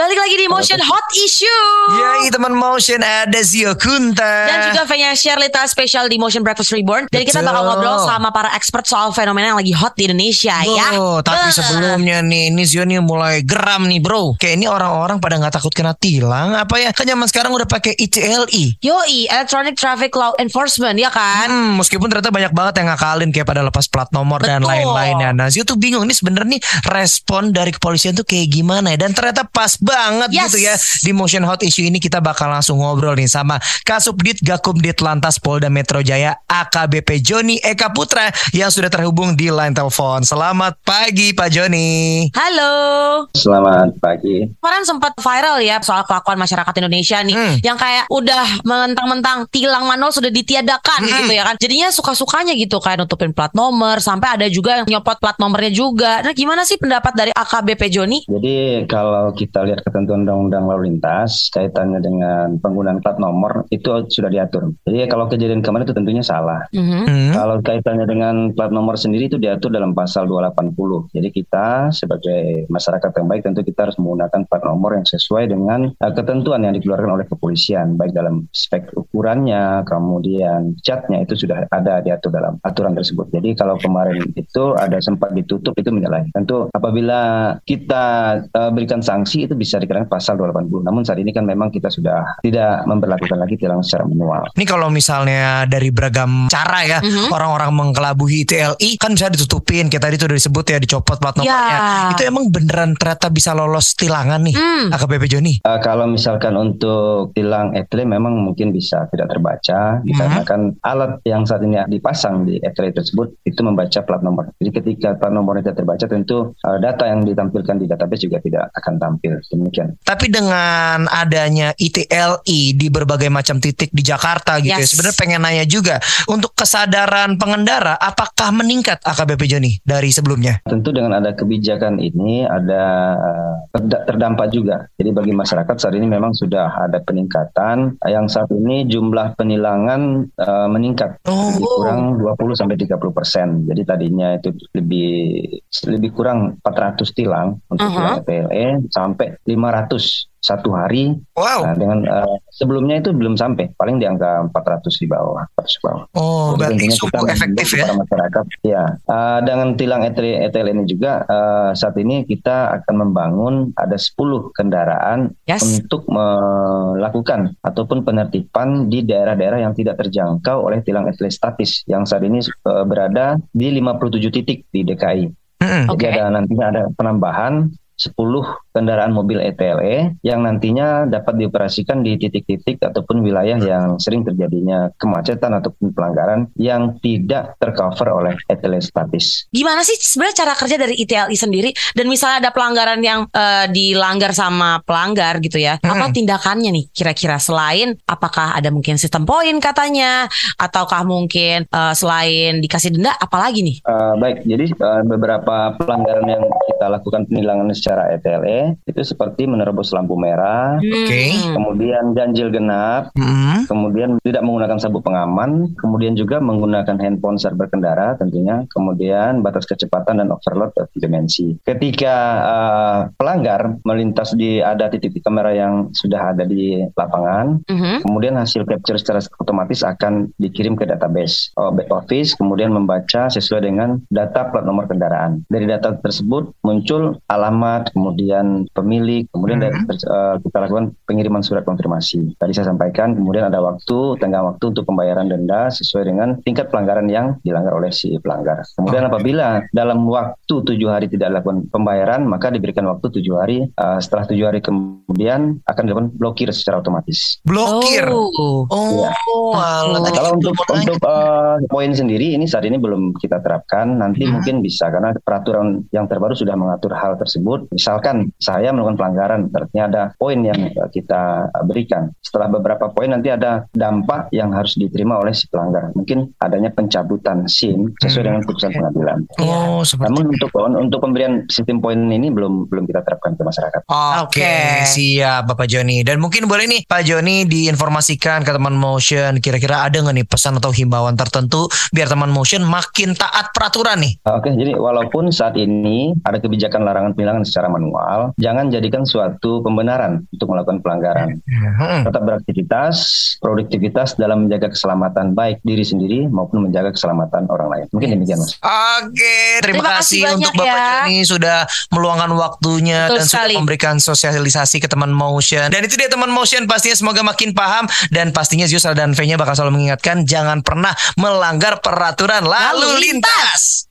Balik lagi di Motion Hot Issue. Yai teman motion ada Zio Kunta. Dan juga Venya Sherlita spesial di Motion Breakfast Reborn. Dan kita bakal ngobrol sama para expert soal fenomena yang lagi hot di Indonesia ya. Oh, tapi Eh. sebelumnya nih, ini Zio nih mulai geram nih bro. Kayak ini orang-orang pada nggak takut kena tilang apa ya? Kan zaman sekarang udah pakai ITLI. Yoi, Electronic Traffic Law Enforcement ya kan? Hmm, meskipun ternyata banyak banget yang ngakalin kayak pada lepas plat nomor dan Betul. lain-lainnya. Nah, Zio tuh bingung nih sebenarnya nih respon dari kepolisian tuh kayak gimana ya? Dan ternyata pas banget Yes. gitu ya di Motion Hot Issue ini kita bakal langsung ngobrol nih sama Kasubdit Gakumdit Lantas Polda Metro Jaya AKBP Joni Eka Putra yang sudah terhubung di line telepon. Selamat pagi Pak Joni. Halo. Selamat pagi. Kemarin sempat viral ya soal kelakuan masyarakat Indonesia nih Hmm. yang kayak udah mentang-mentang tilang manual sudah ditiadakan Hmm. gitu ya kan. Jadinya suka-sukanya gitu kayak nutupin plat nomor sampai ada juga yang nyopot plat nomornya juga. Nah, gimana sih pendapat dari AKBP Joni? Jadi kalau kita lihat ketentuan Undang-Undang Lalu Lintas kaitannya dengan penggunaan plat nomor itu sudah diatur. Jadi kalau kejadian kemarin itu tentunya salah. Mhm. Hmm. Kalau kaitannya dengan plat nomor sendiri itu diatur dalam pasal 280. Jadi kita sebagai masyarakat yang baik tentu kita harus menggunakan plat nomor yang sesuai dengan eh, ketentuan yang dikeluarkan oleh kepolisian baik dalam spek ukurannya, kemudian catnya itu sudah ada diatur dalam aturan tersebut. Jadi kalau kemarin itu ada sempat ditutup itu menyalahi. Tentu apabila kita eh, berikan sanksi itu bisa dikenakan pasal 280. Namun saat ini kan memang kita sudah tidak memperlakukan lagi tilang secara manual. Ini kalau misalnya dari beragam cara ya Mhm. orang-orang mengkelabuhi ITLI kan bisa ditutupin kayak tadi tuh udah disebut ya dicopot plat nomornya. Ya. Itu emang beneran ternyata bisa lolos tilangan nih Hmm. AKBP Joni. Uh, kalau misalkan untuk tilang etle memang mungkin bisa tidak terbaca dikarenakan alat yang saat ini dipasang di etle tersebut itu membaca plat nomor. Jadi ketika plat nomornya tidak terbaca tentu uh, data yang ditampilkan di database juga tidak akan tampil. Demikian. Tapi dengan adanya ITLI di berbagai macam titik di Jakarta gitu ya, Yes. sebenarnya pengen nanya juga untuk kesadaran pengendara apakah meningkat AKBP Joni dari sebelumnya? Tentu dengan ada kebijakan ini ada uh, terda- terdampak juga. Jadi bagi masyarakat saat ini memang sudah ada peningkatan yang saat ini jumlah penilangan uh, meningkat Oh. lebih kurang 20 sampai 30 persen. Jadi tadinya itu lebih lebih kurang 400 tilang untuk Aha. tilang PLE sampai 500 satu hari. Wow. Nah, dengan eh, sebelumnya itu belum sampai, paling di angka 400 di bawah, 400 di bawah. Oh, Jadi berarti kita efektif ya. masyarakat. Ya, Eh, dengan tilang ETL, ETL ini juga eh, saat ini kita akan membangun ada 10 kendaraan Yes. untuk melakukan ataupun penertiban di daerah-daerah yang tidak terjangkau oleh tilang ETL statis yang saat ini eh, berada di 57 titik di DKI. Oke. Jadi ada nantinya ada penambahan 10 kendaraan mobil ETLE yang nantinya dapat dioperasikan di titik-titik ataupun wilayah yang sering terjadinya kemacetan ataupun pelanggaran yang tidak tercover oleh ETLE statis. Gimana sih sebenarnya cara kerja dari ITLI sendiri dan misalnya ada pelanggaran yang eh, dilanggar sama pelanggar gitu ya. Apa Hmm. tindakannya nih kira-kira selain apakah ada mungkin sistem poin katanya ataukah mungkin eh, selain dikasih denda apalagi nih? Eh, baik, jadi eh, beberapa pelanggaran yang kita lakukan penilangan secara ETLE itu seperti menerobos lampu merah. Hmm. kemudian ganjil genap, Mm-mm. kemudian tidak menggunakan sabuk pengaman, kemudian juga menggunakan handphone saat berkendara tentunya, kemudian batas kecepatan dan overload dimensi. Ketika eh, pelanggar melintas di ada titik kamera yang sudah ada di lapangan, Mhm. kemudian hasil capture secara otomatis akan dikirim ke database oh, back office, kemudian membaca sesuai dengan data plat nomor kendaraan. Dari data tersebut muncul alamat, kemudian pemilik, kemudian Mhm. dari- eh, kita lakukan pengiriman surat konfirmasi. Tadi saya sampaikan, kemudian ada waktu, tenggang waktu untuk pembayaran denda sesuai dengan tingkat pelanggaran yang dilanggar oleh si pelanggar. Kemudian apabila dalam waktu tujuh hari tidak dilakukan pembayaran, maka diberikan waktu tujuh hari. Eh, setelah tujuh hari kemudian akan dilakukan blokir secara otomatis. Blokir. Oh. Oh, Iya. tadi Kalau untuk untuk eh, poin sendiri ini saat ini belum kita terapkan. Nanti Hmm. mungkin bisa karena peraturan yang terbaru sudah mengatur hal tersebut. Misalkan saya melakukan pelanggaran, artinya ada poin yang eh, kita berikan. Setelah beberapa poin nanti ada dampak yang harus diterima oleh si pelanggar. Mungkin adanya pencabutan SIM sesuai Hmm, dengan putusan pengadilan. Oh, seperti Namun untuk untuk pemberian sistem poin ini belum belum kita terapkan ke masyarakat. Oke, Oke. siap Bapak Joni. Dan mungkin boleh nih Pak Joni diinformasikan ke teman motion kira-kira ada nggak nih pesan atau himbauan tertentu biar teman motion makin taat peraturan nih. Oke, jadi walaupun saat ini ada kebijakan larangan penilangan secara manual, jangan jadikan suatu pembenaran untuk melakukan pelanggaran. Hmm. Tetap beraktivitas, produktivitas dalam menjaga keselamatan baik diri sendiri maupun menjaga keselamatan orang lain. Mungkin demikian Mas. Oke, terima, Terima kasih, kasih untuk Bapak ya. Joni sudah meluangkan waktunya Betul dan sekali. sudah memberikan sosialisasi ke teman motion. Dan itu dia teman motion pastinya semoga makin paham dan pastinya Zius dan V-nya bakal selalu mengingatkan jangan pernah melanggar peraturan lalu, Lalu lintas.